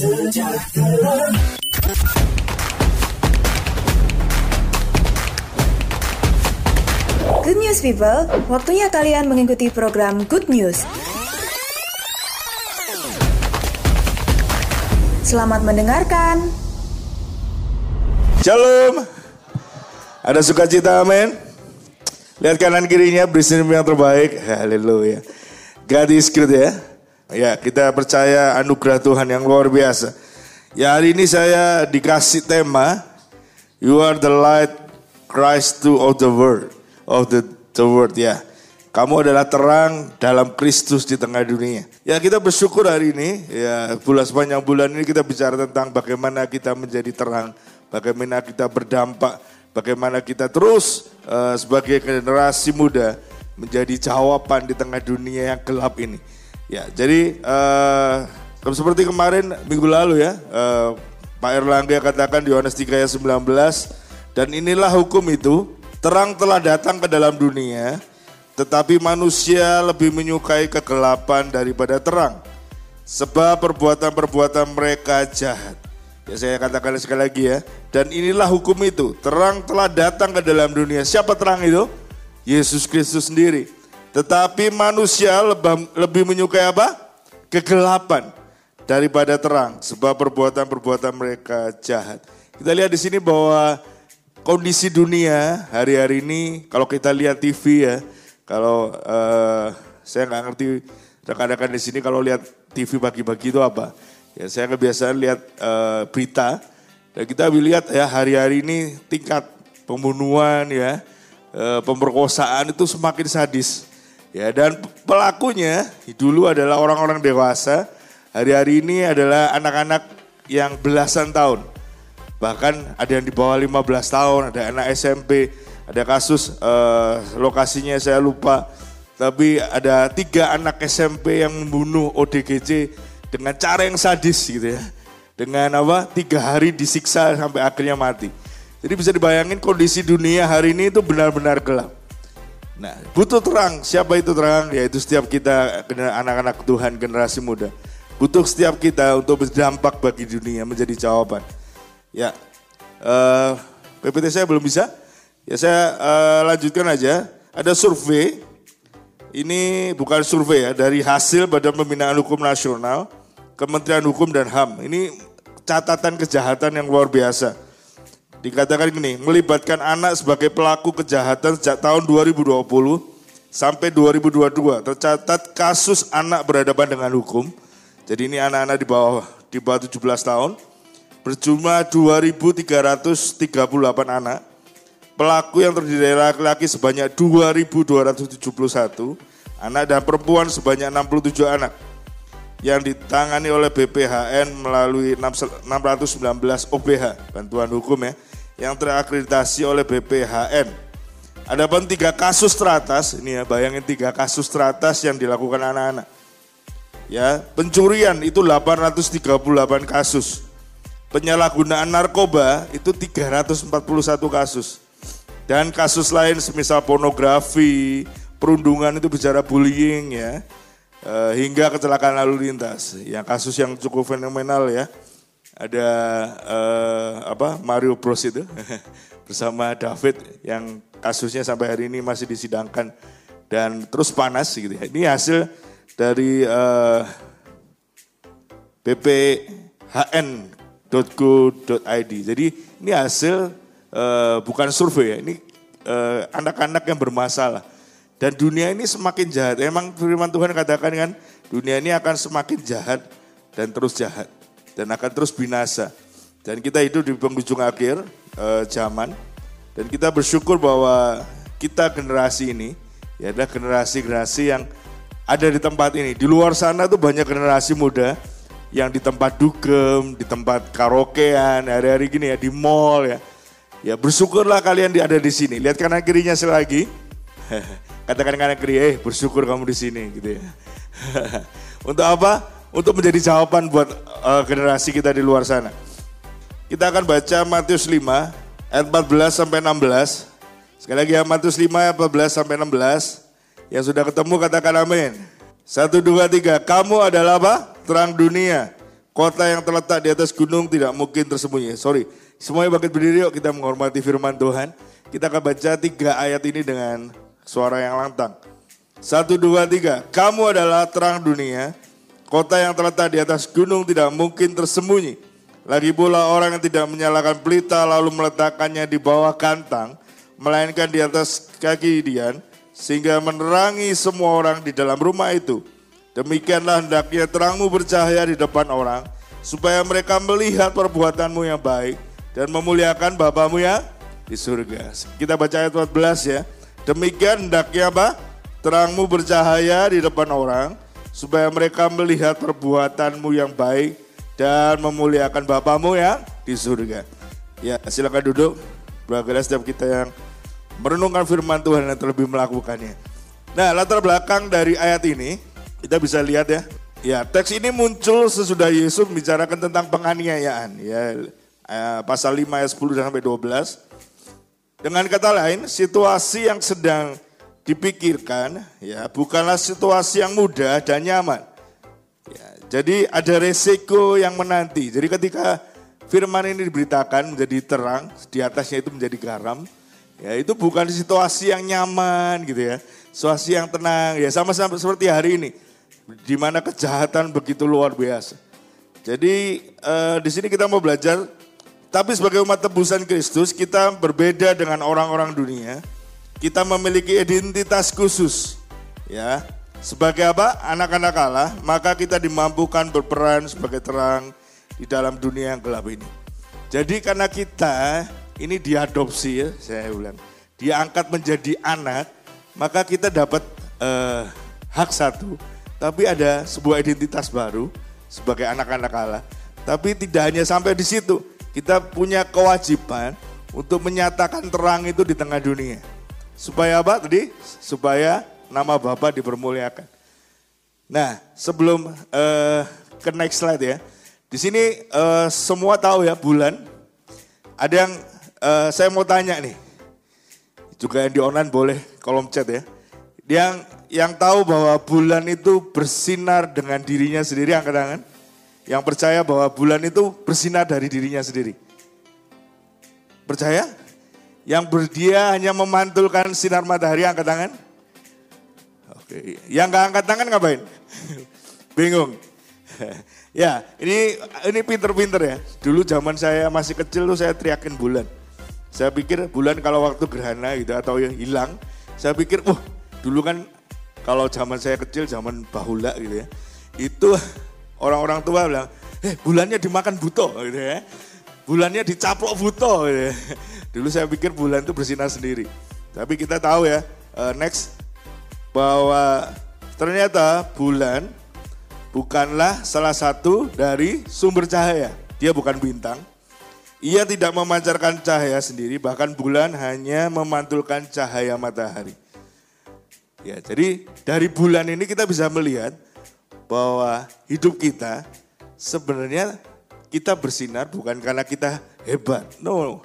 Good news people, waktunya kalian mengikuti program Good News. Selamat mendengarkan. Shalom. Ada sukacita amin. Lihat kanan kirinya beri yang terbaik. Haleluya. God is good ya. Ya kita percaya anugerah Tuhan yang luar biasa. Ya hari ini saya dikasih tema You are the light Christ to all the world. Of the, the world ya. Kamu adalah terang dalam Kristus di tengah dunia. Ya kita bersyukur hari ini, ya bulan sepanjang bulan ini kita bicara tentang bagaimana kita menjadi terang, bagaimana kita berdampak, bagaimana kita terus uh, sebagai generasi muda menjadi jawaban di tengah dunia yang gelap ini. Ya, jadi uh, seperti kemarin minggu lalu ya, uh, Pak Erlangga katakan di Yohanes 3 ayat 19, dan inilah hukum itu, terang telah datang ke dalam dunia, tetapi manusia lebih menyukai kegelapan daripada terang. Sebab perbuatan-perbuatan mereka jahat. Ya saya katakan sekali lagi ya. Dan inilah hukum itu. Terang telah datang ke dalam dunia. Siapa terang itu? Yesus Kristus sendiri. Tetapi manusia lebih, menyukai apa? Kegelapan daripada terang. Sebab perbuatan-perbuatan mereka jahat. Kita lihat di sini bahwa kondisi dunia hari-hari ini kalau kita lihat TV ya kalau uh, saya nggak ngerti rekan-rekan di sini kalau lihat TV pagi-pagi itu apa. Ya saya kebiasaan lihat uh, berita dan kita lihat ya hari-hari ini tingkat pembunuhan ya, uh, pemerkosaan itu semakin sadis. Ya dan pelakunya dulu adalah orang-orang dewasa, hari-hari ini adalah anak-anak yang belasan tahun. Bahkan ada yang di bawah 15 tahun, ada anak SMP, ada kasus uh, lokasinya saya lupa, tapi ada tiga anak SMP yang membunuh ODGJ dengan cara yang sadis gitu ya. Dengan apa? Tiga hari disiksa sampai akhirnya mati. Jadi bisa dibayangin kondisi dunia hari ini itu benar-benar gelap. Nah, butuh terang. Siapa itu terang? Yaitu setiap kita anak-anak Tuhan generasi muda. Butuh setiap kita untuk berdampak bagi dunia menjadi jawaban. Ya, uh, eh, PPT saya belum bisa. Ya saya uh, lanjutkan aja. Ada survei, ini bukan survei ya, dari hasil Badan Pembinaan Hukum Nasional, Kementerian Hukum dan HAM. Ini catatan kejahatan yang luar biasa. Dikatakan gini, melibatkan anak sebagai pelaku kejahatan sejak tahun 2020 sampai 2022. Tercatat kasus anak berhadapan dengan hukum. Jadi ini anak-anak di bawah di bawah 17 tahun berjumlah 2.338 anak Pelaku yang terdiri dari laki-laki sebanyak 2.271, anak dan perempuan sebanyak 67 anak yang ditangani oleh BPHN melalui 619 OBH, bantuan hukum ya, yang terakreditasi oleh BPHN. Ada pun tiga kasus teratas, ini ya bayangin tiga kasus teratas yang dilakukan anak-anak. Ya, pencurian itu 838 kasus. Penyalahgunaan narkoba itu 341 kasus. Dan kasus lain semisal pornografi, perundungan itu bicara bullying ya, e, hingga kecelakaan lalu lintas. Yang kasus yang cukup fenomenal ya, ada e, apa Mario Bros itu bersama David yang kasusnya sampai hari ini masih disidangkan dan terus panas gitu ya. Ini hasil dari bphn.go.id. Jadi ini hasil uh, bukan survei ya, ini uh, anak-anak yang bermasalah. Dan dunia ini semakin jahat. Emang firman Tuhan katakan kan, dunia ini akan semakin jahat dan terus jahat dan akan terus binasa. Dan kita hidup di penghujung akhir uh, zaman dan kita bersyukur bahwa kita generasi ini ya adalah generasi-generasi yang ada di tempat ini. Di luar sana tuh banyak generasi muda yang di tempat dugem, di tempat karaokean, hari-hari gini ya di mall ya Ya bersyukurlah kalian ada di sini. Lihat kanan kirinya selagi. Katakan kanan kiri, eh bersyukur kamu di sini gitu ya. Untuk apa? Untuk menjadi jawaban buat uh, generasi kita di luar sana. Kita akan baca Matius 5 ayat 14 sampai 16. Sekali lagi ya Matius 5 ayat 14 sampai 16. Yang sudah ketemu katakan amin. Satu, dua, tiga. Kamu adalah apa? Terang dunia. Kota yang terletak di atas gunung tidak mungkin tersembunyi. Sorry, semuanya bangkit berdiri yuk kita menghormati firman Tuhan. Kita akan baca tiga ayat ini dengan suara yang lantang. Satu, dua, tiga. Kamu adalah terang dunia. Kota yang terletak di atas gunung tidak mungkin tersembunyi. Lagi pula orang yang tidak menyalakan pelita lalu meletakkannya di bawah kantang, melainkan di atas kaki Dian, sehingga menerangi semua orang di dalam rumah itu. Demikianlah hendaknya terangmu bercahaya di depan orang, supaya mereka melihat perbuatanmu yang baik dan memuliakan Bapamu yang di surga. Kita baca ayat 14 ya. Demikian hendaknya apa? Terangmu bercahaya di depan orang, supaya mereka melihat perbuatanmu yang baik dan memuliakan Bapamu yang di surga. Ya silakan duduk. Berbagai setiap kita yang merenungkan firman Tuhan dan terlebih melakukannya. Nah latar belakang dari ayat ini kita bisa lihat ya. Ya teks ini muncul sesudah Yesus membicarakan tentang penganiayaan. Ya eh, pasal 5 ayat 10 sampai 12. Dengan kata lain situasi yang sedang dipikirkan ya bukanlah situasi yang mudah dan nyaman. Ya, jadi ada resiko yang menanti. Jadi ketika firman ini diberitakan menjadi terang, di atasnya itu menjadi garam, Ya itu bukan situasi yang nyaman gitu ya. Situasi yang tenang ya sama-sama seperti hari ini. Di mana kejahatan begitu luar biasa. Jadi eh, di sini kita mau belajar tapi sebagai umat tebusan Kristus kita berbeda dengan orang-orang dunia. Kita memiliki identitas khusus. Ya. Sebagai apa? Anak-anak Allah, maka kita dimampukan berperan sebagai terang di dalam dunia yang gelap ini. Jadi karena kita ini diadopsi ya, saya bilang. Diangkat menjadi anak, maka kita dapat uh, hak satu, tapi ada sebuah identitas baru sebagai anak-anak Allah. Tapi tidak hanya sampai di situ, kita punya kewajiban untuk menyatakan terang itu di tengah dunia. Supaya apa tadi? Supaya nama Bapa dipermuliakan. Nah, sebelum uh, ke next slide ya. Di sini uh, semua tahu ya bulan. Ada yang uh, saya mau tanya nih, juga yang di online boleh kolom chat ya. Yang yang tahu bahwa bulan itu bersinar dengan dirinya sendiri angkat tangan. Yang percaya bahwa bulan itu bersinar dari dirinya sendiri. Percaya? Yang berdia hanya memantulkan sinar matahari angkat tangan. Oke, yang nggak angkat tangan ngapain? Bingung. ya, ini ini pinter-pinter ya. Dulu zaman saya masih kecil tuh saya teriakin bulan. Saya pikir bulan kalau waktu gerhana gitu atau yang hilang, saya pikir, wah dulu kan kalau zaman saya kecil, zaman bahula gitu ya, itu orang-orang tua bilang, eh bulannya dimakan buto gitu ya, bulannya dicaplok buto gitu ya. Dulu saya pikir bulan itu bersinar sendiri. Tapi kita tahu ya, uh, next, bahwa ternyata bulan bukanlah salah satu dari sumber cahaya. Dia bukan bintang, ia tidak memancarkan cahaya sendiri, bahkan bulan hanya memantulkan cahaya matahari. Ya, jadi dari bulan ini kita bisa melihat bahwa hidup kita sebenarnya kita bersinar bukan karena kita hebat. No,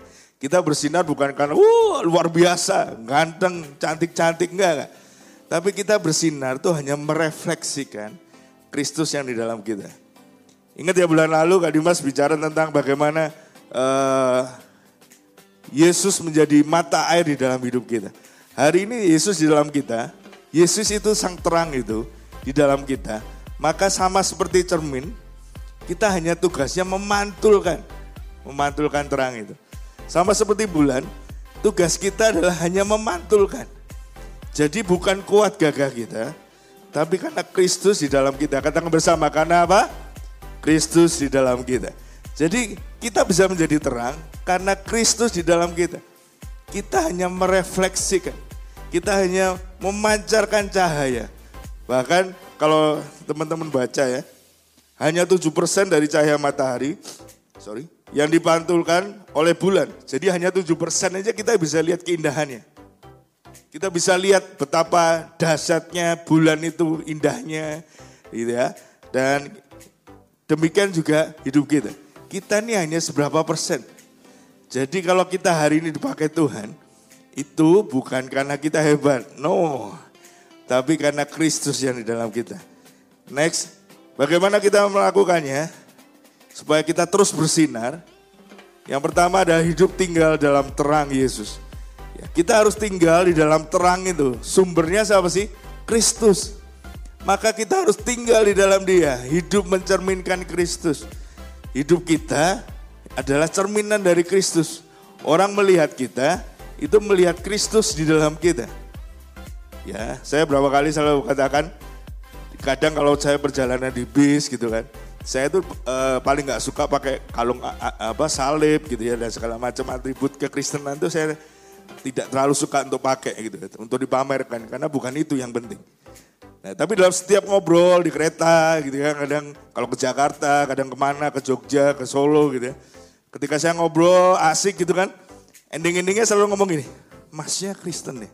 kita bersinar bukan karena uh, luar biasa, ganteng, cantik-cantik enggak, enggak. Tapi kita bersinar tuh hanya merefleksikan Kristus yang di dalam kita. Ingat ya bulan lalu Kak Dimas bicara tentang bagaimana uh, Yesus menjadi mata air di dalam hidup kita. Hari ini Yesus di dalam kita, Yesus itu sang terang itu di dalam kita. Maka sama seperti cermin, kita hanya tugasnya memantulkan, memantulkan terang itu. Sama seperti bulan, tugas kita adalah hanya memantulkan. Jadi bukan kuat gagah kita, tapi karena Kristus di dalam kita. Katakan bersama, karena apa? Kristus di dalam kita. Jadi kita bisa menjadi terang karena Kristus di dalam kita. Kita hanya merefleksikan, kita hanya memancarkan cahaya. Bahkan kalau teman-teman baca ya, hanya 7% dari cahaya matahari, sorry, yang dipantulkan oleh bulan. Jadi hanya 7% aja kita bisa lihat keindahannya. Kita bisa lihat betapa dahsyatnya bulan itu indahnya, gitu ya. Dan demikian juga hidup kita kita ini hanya seberapa persen. Jadi kalau kita hari ini dipakai Tuhan, itu bukan karena kita hebat, no. Tapi karena Kristus yang di dalam kita. Next, bagaimana kita melakukannya? Supaya kita terus bersinar. Yang pertama adalah hidup tinggal dalam terang Yesus. Ya, kita harus tinggal di dalam terang itu. Sumbernya siapa sih? Kristus. Maka kita harus tinggal di dalam dia. Hidup mencerminkan Kristus. Hidup kita adalah cerminan dari Kristus. Orang melihat kita, itu melihat Kristus di dalam kita. Ya, saya berapa kali selalu katakan, kadang kalau saya perjalanan di bis gitu kan, saya tuh uh, paling nggak suka pakai kalung uh, apa salib gitu ya dan segala macam atribut kekristenan tuh saya tidak terlalu suka untuk pakai gitu untuk dipamerkan karena bukan itu yang penting. Nah, tapi dalam setiap ngobrol di kereta gitu ya kadang kalau ke Jakarta, kadang ke mana ke Jogja, ke Solo gitu ya. Ketika saya ngobrol asik gitu kan, ending-endingnya selalu ngomong gini, masnya Kristen nih.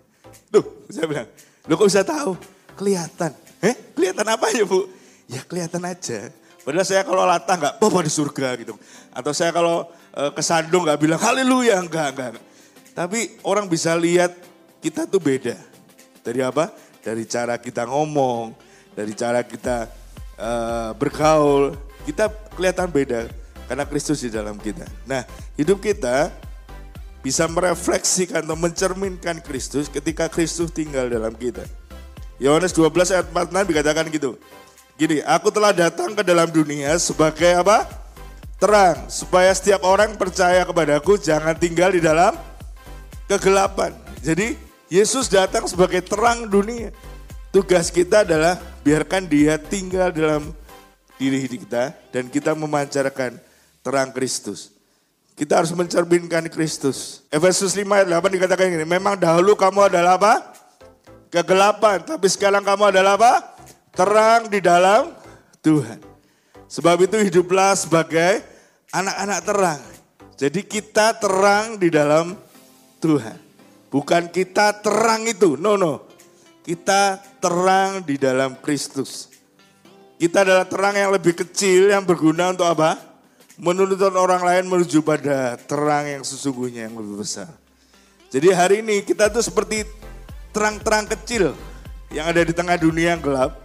Duh, saya bilang, lo kok bisa tahu? Kelihatan. Eh, kelihatan apa ya bu? Ya kelihatan aja Padahal saya kalau latah nggak apa di surga gitu. Atau saya kalau e, kesandung nggak bilang haleluya enggak, enggak, enggak. Tapi orang bisa lihat kita tuh beda. Dari apa? Dari cara kita ngomong, dari cara kita e, bergaul, kita kelihatan beda karena Kristus di dalam kita. Nah, hidup kita bisa merefleksikan atau mencerminkan Kristus ketika Kristus tinggal dalam kita. Yohanes 12 ayat 46 dikatakan gitu. Gini, aku telah datang ke dalam dunia sebagai apa? Terang, supaya setiap orang percaya kepadaku jangan tinggal di dalam kegelapan. Jadi Yesus datang sebagai terang dunia. Tugas kita adalah biarkan dia tinggal dalam diri kita dan kita memancarkan terang Kristus. Kita harus mencerminkan Kristus. Efesus 5 ayat 8 dikatakan ini, memang dahulu kamu adalah apa? Kegelapan, tapi sekarang kamu adalah apa? Terang di dalam Tuhan. Sebab itu hiduplah sebagai anak-anak terang. Jadi kita terang di dalam Tuhan. Bukan kita terang itu, no no. Kita terang di dalam Kristus. Kita adalah terang yang lebih kecil yang berguna untuk apa? Menuntun orang lain menuju pada terang yang sesungguhnya yang lebih besar. Jadi hari ini kita tuh seperti terang-terang kecil yang ada di tengah dunia yang gelap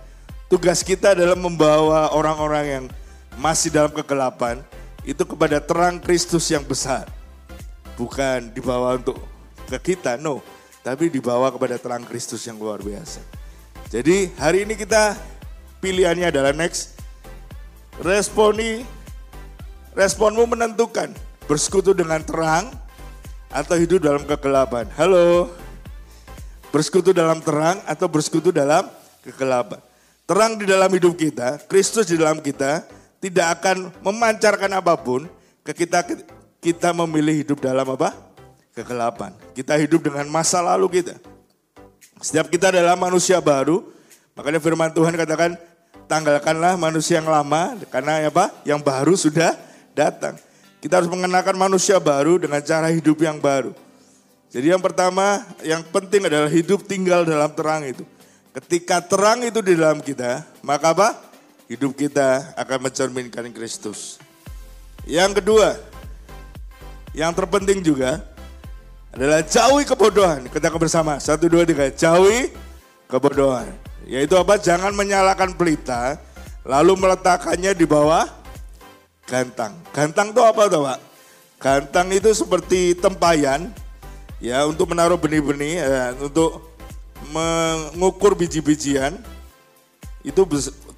Tugas kita adalah membawa orang-orang yang masih dalam kegelapan itu kepada terang Kristus yang besar. Bukan dibawa untuk ke kita, no. Tapi dibawa kepada terang Kristus yang luar biasa. Jadi hari ini kita pilihannya adalah next. Responi, responmu menentukan bersekutu dengan terang atau hidup dalam kegelapan. Halo, bersekutu dalam terang atau bersekutu dalam kegelapan. Terang di dalam hidup kita, Kristus di dalam kita, tidak akan memancarkan apa pun ke kita kita memilih hidup dalam apa? Kegelapan. Kita hidup dengan masa lalu kita. Setiap kita adalah manusia baru, makanya firman Tuhan katakan, tanggalkanlah manusia yang lama, karena apa? Yang baru sudah datang. Kita harus mengenakan manusia baru dengan cara hidup yang baru. Jadi yang pertama, yang penting adalah hidup tinggal dalam terang itu. Ketika terang itu di dalam kita, maka apa? Hidup kita akan mencerminkan Kristus. Yang kedua, yang terpenting juga adalah jauhi kebodohan. Kita bersama, satu dua tiga, jauhi kebodohan. Yaitu apa? Jangan menyalakan pelita, lalu meletakkannya di bawah gantang. Gantang itu apa tuh Pak? Gantang itu seperti tempayan, ya untuk menaruh benih-benih, ya, untuk mengukur biji-bijian itu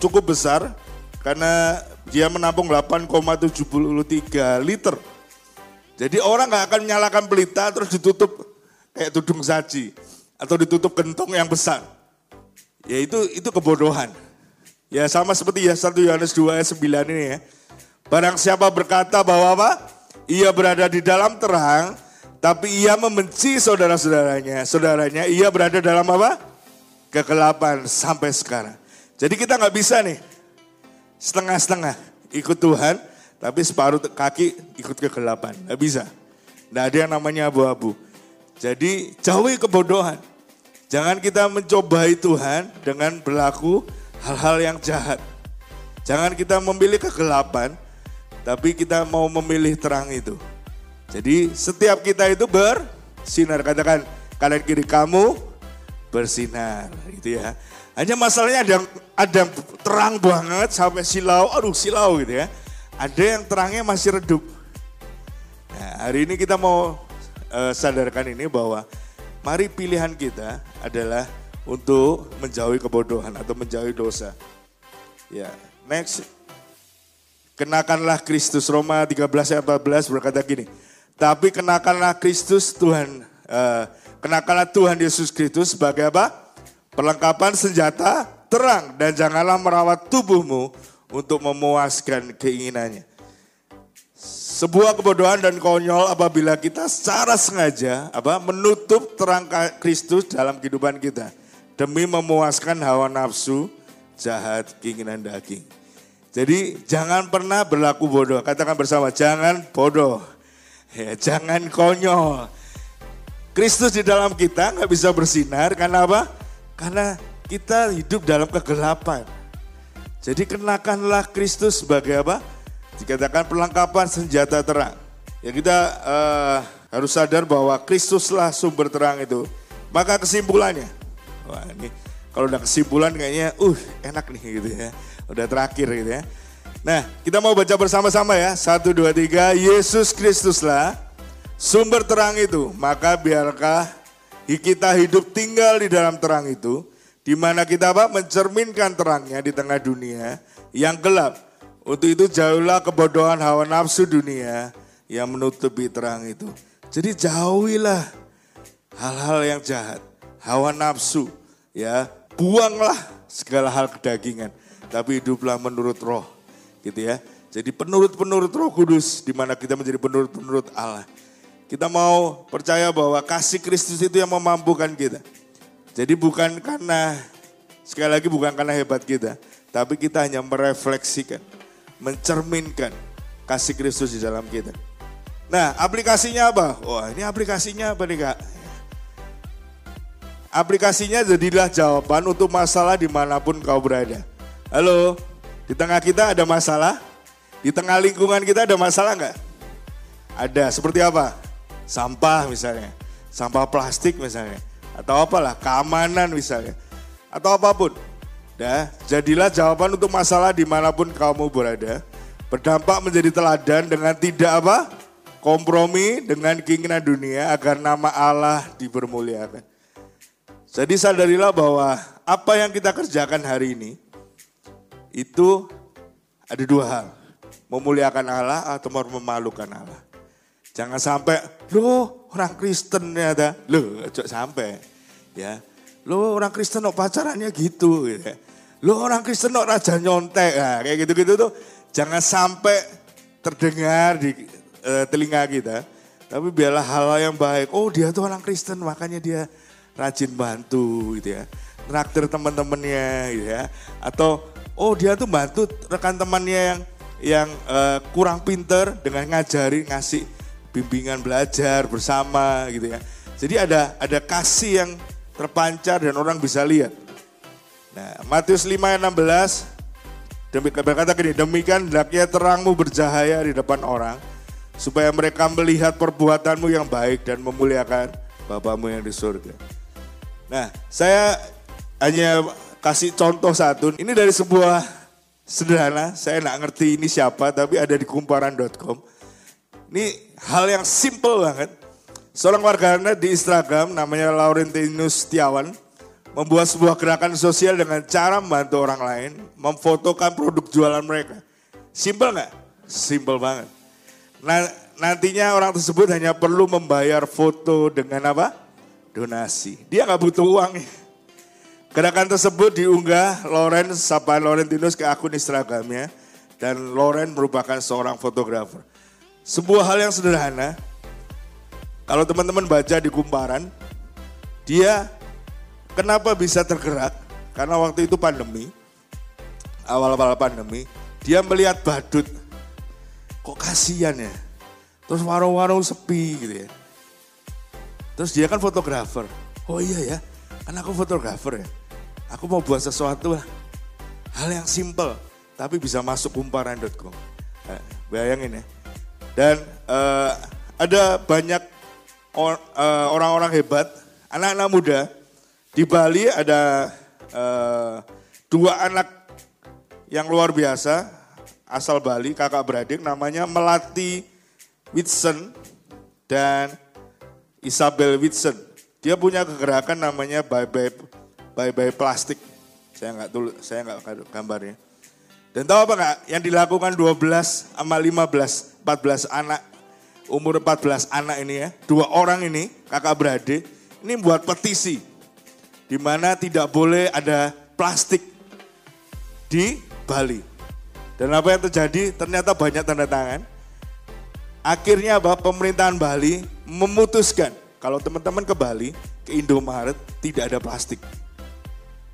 cukup besar karena dia menampung 8,73 liter. Jadi orang nggak akan menyalakan pelita terus ditutup kayak tudung saji atau ditutup gentong yang besar. Ya itu itu kebodohan. Ya sama seperti ya 1 Yohanes 2 ayat 9 ini ya. Barang siapa berkata bahwa apa? Ia berada di dalam terang, tapi ia membenci saudara-saudaranya. Saudaranya ia berada dalam apa? Kegelapan sampai sekarang. Jadi kita nggak bisa nih setengah-setengah ikut Tuhan, tapi separuh kaki ikut kegelapan. Nggak bisa. Nggak ada yang namanya abu-abu. Jadi jauhi kebodohan. Jangan kita mencobai Tuhan dengan berlaku hal-hal yang jahat. Jangan kita memilih kegelapan, tapi kita mau memilih terang itu. Jadi setiap kita itu bersinar. Katakan kalian kiri kamu bersinar gitu ya. Hanya masalahnya ada ada terang banget sampai silau, aduh silau gitu ya. ada yang terangnya masih redup. Nah, hari ini kita mau uh, sadarkan ini bahwa mari pilihan kita adalah untuk menjauhi kebodohan atau menjauhi dosa. Ya, next. Kenakanlah Kristus Roma 13 ayat 14 berkata gini. Tapi kenakanlah Kristus Tuhan, uh, kenakanlah Tuhan Yesus Kristus sebagai apa? Perlengkapan senjata terang dan janganlah merawat tubuhmu untuk memuaskan keinginannya. Sebuah kebodohan dan konyol apabila kita secara sengaja apa menutup terang Kristus dalam kehidupan kita demi memuaskan hawa nafsu jahat keinginan daging. Jadi jangan pernah berlaku bodoh. Katakan bersama, jangan bodoh. Ya, jangan konyol. Kristus di dalam kita nggak bisa bersinar karena apa? Karena kita hidup dalam kegelapan. Jadi kenakanlah Kristus sebagai apa? Dikatakan perlengkapan senjata terang. Ya kita uh, harus sadar bahwa Kristuslah sumber terang itu. Maka kesimpulannya, wah ini kalau udah kesimpulan kayaknya, uh enak nih gitu ya. Udah terakhir gitu ya. Nah kita mau baca bersama-sama ya. Satu, dua, tiga. Yesus Kristuslah sumber terang itu. Maka biarkah kita hidup tinggal di dalam terang itu. Di mana kita apa? Mencerminkan terangnya di tengah dunia yang gelap untuk itu jauhlah kebodohan hawa nafsu dunia yang menutupi terang itu. Jadi jauhilah hal-hal yang jahat, hawa nafsu, ya buanglah segala hal kedagingan, tapi hiduplah menurut roh, gitu ya. Jadi penurut-penurut roh kudus, di mana kita menjadi penurut-penurut Allah. Kita mau percaya bahwa kasih Kristus itu yang memampukan kita. Jadi bukan karena, sekali lagi bukan karena hebat kita, tapi kita hanya merefleksikan mencerminkan kasih Kristus di dalam kita. Nah, aplikasinya apa? Wah, ini aplikasinya apa nih kak? Aplikasinya jadilah jawaban untuk masalah di mana pun kau berada. Halo, di tengah kita ada masalah? Di tengah lingkungan kita ada masalah nggak? Ada, seperti apa? Sampah misalnya, sampah plastik misalnya, atau apalah, keamanan misalnya, atau apa pun. Ya, jadilah jawaban untuk masalah di mana pun kamu berada. Berdampak menjadi teladan dengan tidak apa? Kompromi dengan keinginan dunia agar nama Allah dipermuliakan. Jadi sadarilah bahwa apa yang kita kerjakan hari ini itu ada dua hal. Memuliakan Allah atau memalukan Allah. Jangan sampai, loh orang Kristen ya ada. Loh, sampai. Ya, lo orang Kristen no pacarannya gitu. gitu. Ya. Lo orang Kristen kok raja nyontek, nah, kayak gitu-gitu tuh jangan sampai terdengar di uh, telinga kita. Tapi biarlah hal, hal yang baik. Oh dia tuh orang Kristen makanya dia rajin bantu gitu ya. Traktir teman-temannya gitu ya. Atau oh dia tuh bantu rekan temannya yang yang uh, kurang pinter dengan ngajari ngasih bimbingan belajar bersama gitu ya. Jadi ada ada kasih yang terpancar dan orang bisa lihat. Nah, Matius 5 ayat 16 demikian berkata gini, demikian hendaknya terangmu bercahaya di depan orang supaya mereka melihat perbuatanmu yang baik dan memuliakan Bapamu yang di surga. Nah, saya hanya kasih contoh satu. Ini dari sebuah sederhana, saya nggak ngerti ini siapa, tapi ada di kumparan.com. Ini hal yang simple banget. Seorang warganet di Instagram namanya Laurentinus Setiawan membuat sebuah gerakan sosial dengan cara membantu orang lain, memfotokan produk jualan mereka. Simpel nggak? Simpel banget. Nah, nantinya orang tersebut hanya perlu membayar foto dengan apa? Donasi. Dia nggak butuh uang. Gerakan tersebut diunggah Loren Sapa Laurentinus ke akun Instagramnya dan Loren merupakan seorang fotografer. Sebuah hal yang sederhana. Kalau teman-teman baca di kumparan, dia Kenapa bisa tergerak? Karena waktu itu pandemi, awal-awal pandemi, dia melihat badut. Kok kasihan ya? Terus warung-warung sepi gitu ya. Terus dia kan fotografer. Oh iya ya, kan aku fotografer ya. Aku mau buat sesuatu lah. Hal yang simple, tapi bisa masuk kumparan.com. Nah, bayangin ya. Dan uh, ada banyak eh, orang-orang hebat, anak-anak muda di Bali ada uh, dua anak yang luar biasa, asal Bali, kakak beradik namanya Melati Whitson dan Isabel Whitson. Dia punya kegerakan namanya Bye Bye Bye Bye Plastik. Saya nggak tulis, saya nggak gambarnya. Dan tahu apa nggak? Yang dilakukan 12 sama 15, 14 anak umur 14 anak ini ya, dua orang ini kakak beradik, ini buat petisi di mana tidak boleh ada plastik di Bali. Dan apa yang terjadi? Ternyata banyak tanda tangan. Akhirnya apa? Pemerintahan Bali memutuskan kalau teman-teman ke Bali, ke Indomaret tidak ada plastik.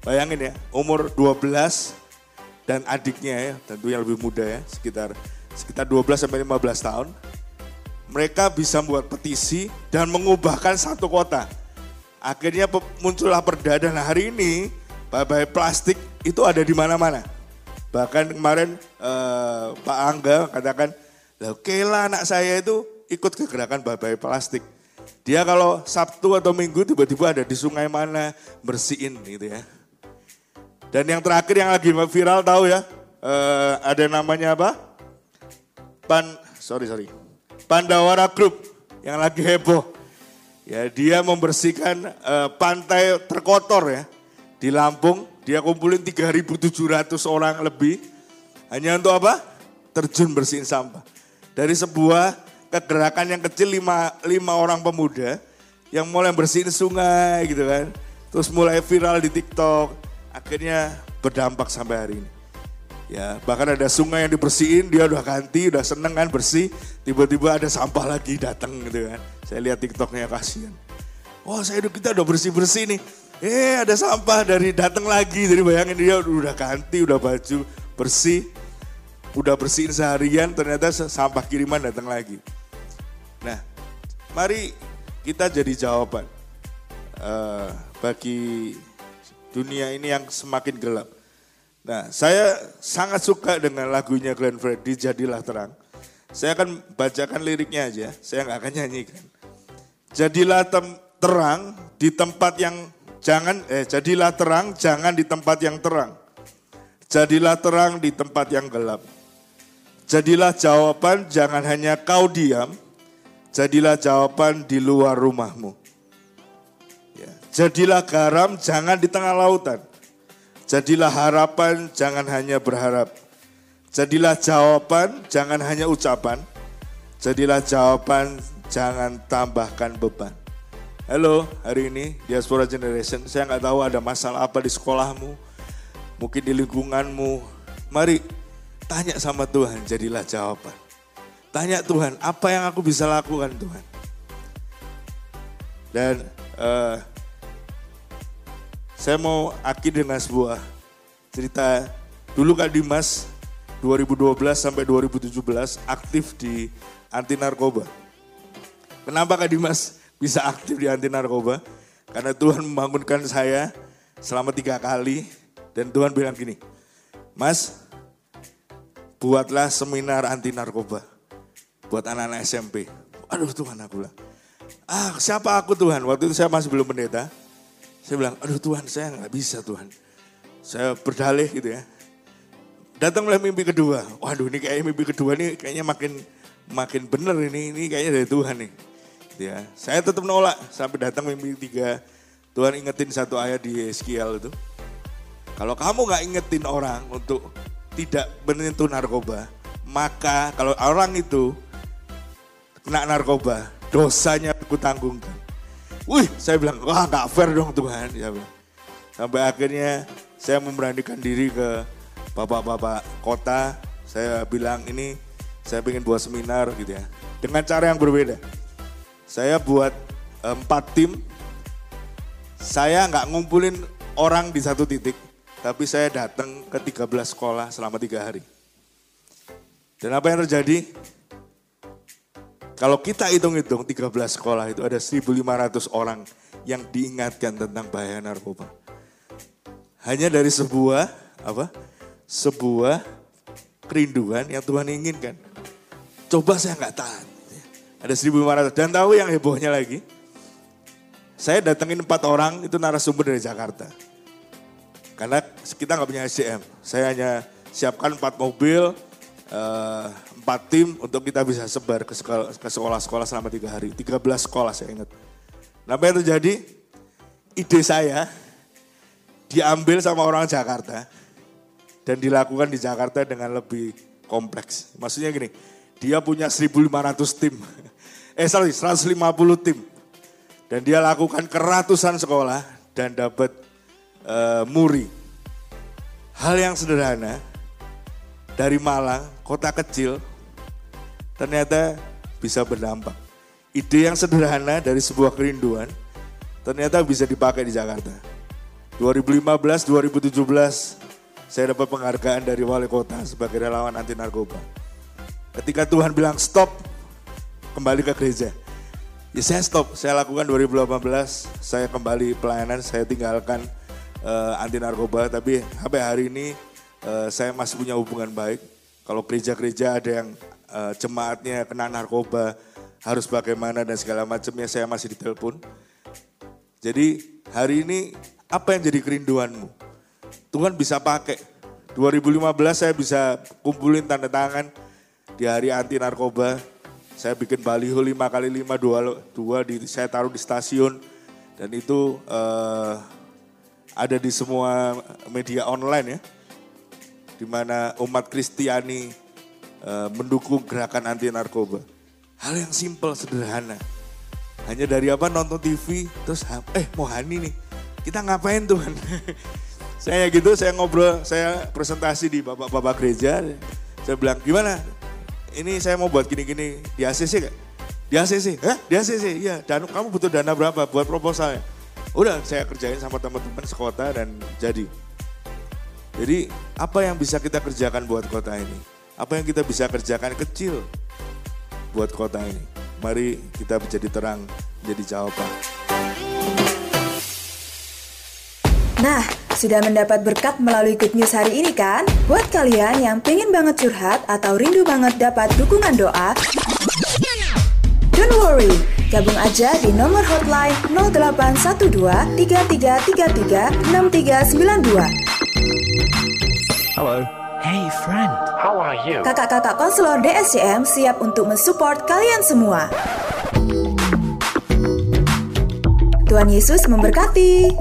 Bayangin ya, umur 12 dan adiknya ya, tentu yang lebih muda ya, sekitar sekitar 12 sampai 15 tahun. Mereka bisa membuat petisi dan mengubahkan satu kota. Akhirnya muncullah perda dan hari ini bye-bye plastik itu ada di mana-mana. Bahkan kemarin eh, Pak Angga katakan, oke lah anak saya itu ikut ke gerakan bye-bye plastik. Dia kalau Sabtu atau Minggu tiba-tiba ada di sungai mana bersihin gitu ya. Dan yang terakhir yang lagi viral tahu ya, uh, ada namanya apa? Pan, sorry sorry, Pandawara Group yang lagi heboh. Ya dia membersihkan uh, pantai terkotor ya di Lampung. Dia kumpulin 3.700 orang lebih hanya untuk apa? Terjun bersihin sampah. Dari sebuah kegerakan yang kecil lima, lima orang pemuda yang mulai bersihin sungai gitu kan. Terus mulai viral di TikTok akhirnya berdampak sampai hari ini. Ya, bahkan ada sungai yang dibersihin, dia udah ganti, udah seneng kan bersih, tiba-tiba ada sampah lagi datang gitu kan. Saya lihat TikToknya kasihan. Oh, saya kita udah bersih-bersih nih. Eh, ada sampah dari datang lagi. Jadi bayangin dia udah ganti, udah baju bersih, udah bersihin seharian, ternyata sampah kiriman datang lagi. Nah, mari kita jadi jawaban uh, bagi dunia ini yang semakin gelap. Nah, saya sangat suka dengan lagunya Glenn Fredly, Jadilah Terang. Saya akan bacakan liriknya aja, saya nggak akan nyanyikan. Jadilah terang di tempat yang jangan, eh jadilah terang jangan di tempat yang terang. Jadilah terang di tempat yang gelap. Jadilah jawaban jangan hanya kau diam, jadilah jawaban di luar rumahmu. Jadilah garam, jangan di tengah lautan. Jadilah harapan, jangan hanya berharap. Jadilah jawaban, jangan hanya ucapan. Jadilah jawaban, jangan tambahkan beban. Halo, hari ini Diaspora Generation, saya nggak tahu ada masalah apa di sekolahmu, mungkin di lingkunganmu. Mari tanya sama Tuhan, jadilah jawaban. Tanya Tuhan, apa yang aku bisa lakukan Tuhan? Dan uh, saya mau akhir dengan sebuah cerita. Dulu Kak Dimas 2012 sampai 2017 aktif di anti narkoba. Kenapa Kak Dimas bisa aktif di anti narkoba? Karena Tuhan membangunkan saya selama tiga kali dan Tuhan bilang gini, Mas, buatlah seminar anti narkoba buat anak-anak SMP. Aduh Tuhan aku bilang, ah siapa aku Tuhan? Waktu itu saya masih belum pendeta. Saya bilang, aduh Tuhan saya nggak bisa Tuhan. Saya berdalih gitu ya. Datanglah mimpi kedua. Waduh ini kayak mimpi kedua nih kayaknya makin makin bener ini. Ini kayaknya dari Tuhan nih. Gitu ya. Saya tetap nolak sampai datang mimpi tiga. Tuhan ingetin satu ayat di Eskiel itu. Kalau kamu nggak ingetin orang untuk tidak menyentuh narkoba, maka kalau orang itu kena narkoba, dosanya aku tanggungkan. Wih, saya bilang, wah gak fair dong Tuhan. Sampai akhirnya saya memberanikan diri ke bapak-bapak kota. Saya bilang ini saya ingin buat seminar gitu ya. Dengan cara yang berbeda. Saya buat empat tim. Saya nggak ngumpulin orang di satu titik. Tapi saya datang ke 13 sekolah selama tiga hari. Dan apa yang terjadi? Kalau kita hitung-hitung 13 sekolah itu ada 1.500 orang yang diingatkan tentang bahaya narkoba. Hanya dari sebuah apa? Sebuah kerinduan yang Tuhan inginkan. Coba saya nggak tahan. Ada 1.500 dan tahu yang hebohnya lagi. Saya datengin empat orang itu narasumber dari Jakarta. Karena kita nggak punya SDM. Saya hanya siapkan empat mobil, eh, empat tim untuk kita bisa sebar ke sekolah- ke sekolah-sekolah selama tiga hari. 13 sekolah saya ingat. Nah apa yang terjadi? Ide saya diambil sama orang Jakarta dan dilakukan di Jakarta dengan lebih kompleks. Maksudnya gini, dia punya 1.500 tim. Eh sorry, 150 tim. Dan dia lakukan ke ratusan sekolah dan dapat eh, muri. Hal yang sederhana, dari Malang, kota kecil, ternyata bisa berdampak. Ide yang sederhana dari sebuah kerinduan, ternyata bisa dipakai di Jakarta. 2015, 2017, saya dapat penghargaan dari wali kota sebagai relawan anti narkoba. Ketika Tuhan bilang stop, kembali ke gereja. Ya saya stop, saya lakukan 2018, saya kembali pelayanan, saya tinggalkan eh, anti narkoba. Tapi sampai hari ini eh, saya masih punya hubungan baik. Kalau gereja-gereja ada yang eh, jemaatnya kena narkoba, harus bagaimana dan segala macamnya saya masih ditelepon. Jadi hari ini apa yang jadi kerinduanmu? Tuhan bisa pakai. 2015 saya bisa kumpulin tanda tangan di hari anti narkoba. Saya bikin baliho 5 kali 5 dua, dua di saya taruh di stasiun dan itu eh, ada di semua media online ya. Di mana umat Kristiani eh, mendukung gerakan anti narkoba. Hal yang simpel sederhana. Hanya dari apa nonton TV terus eh mau Hani nih. Kita ngapain Tuhan? saya gitu saya ngobrol, saya presentasi di bapak-bapak gereja. Saya bilang gimana? Ini saya mau buat gini-gini di ACC gak? Di ACC? Di ACC? Iya. Dan kamu butuh dana berapa buat proposalnya? Udah saya kerjain sama teman-teman sekota dan jadi. Jadi apa yang bisa kita kerjakan buat kota ini? Apa yang kita bisa kerjakan kecil buat kota ini? Mari kita menjadi terang, menjadi jawaban. Nah, sudah mendapat berkat melalui Good News hari ini kan? Buat kalian yang pengen banget curhat atau rindu banget dapat dukungan doa, Don't worry, gabung aja di nomor hotline 0812 3333 6392. Hello. Hey, friend. How are you? Kakak-kakak konselor DSCM siap untuk mensupport kalian semua. Tuhan Yesus memberkati.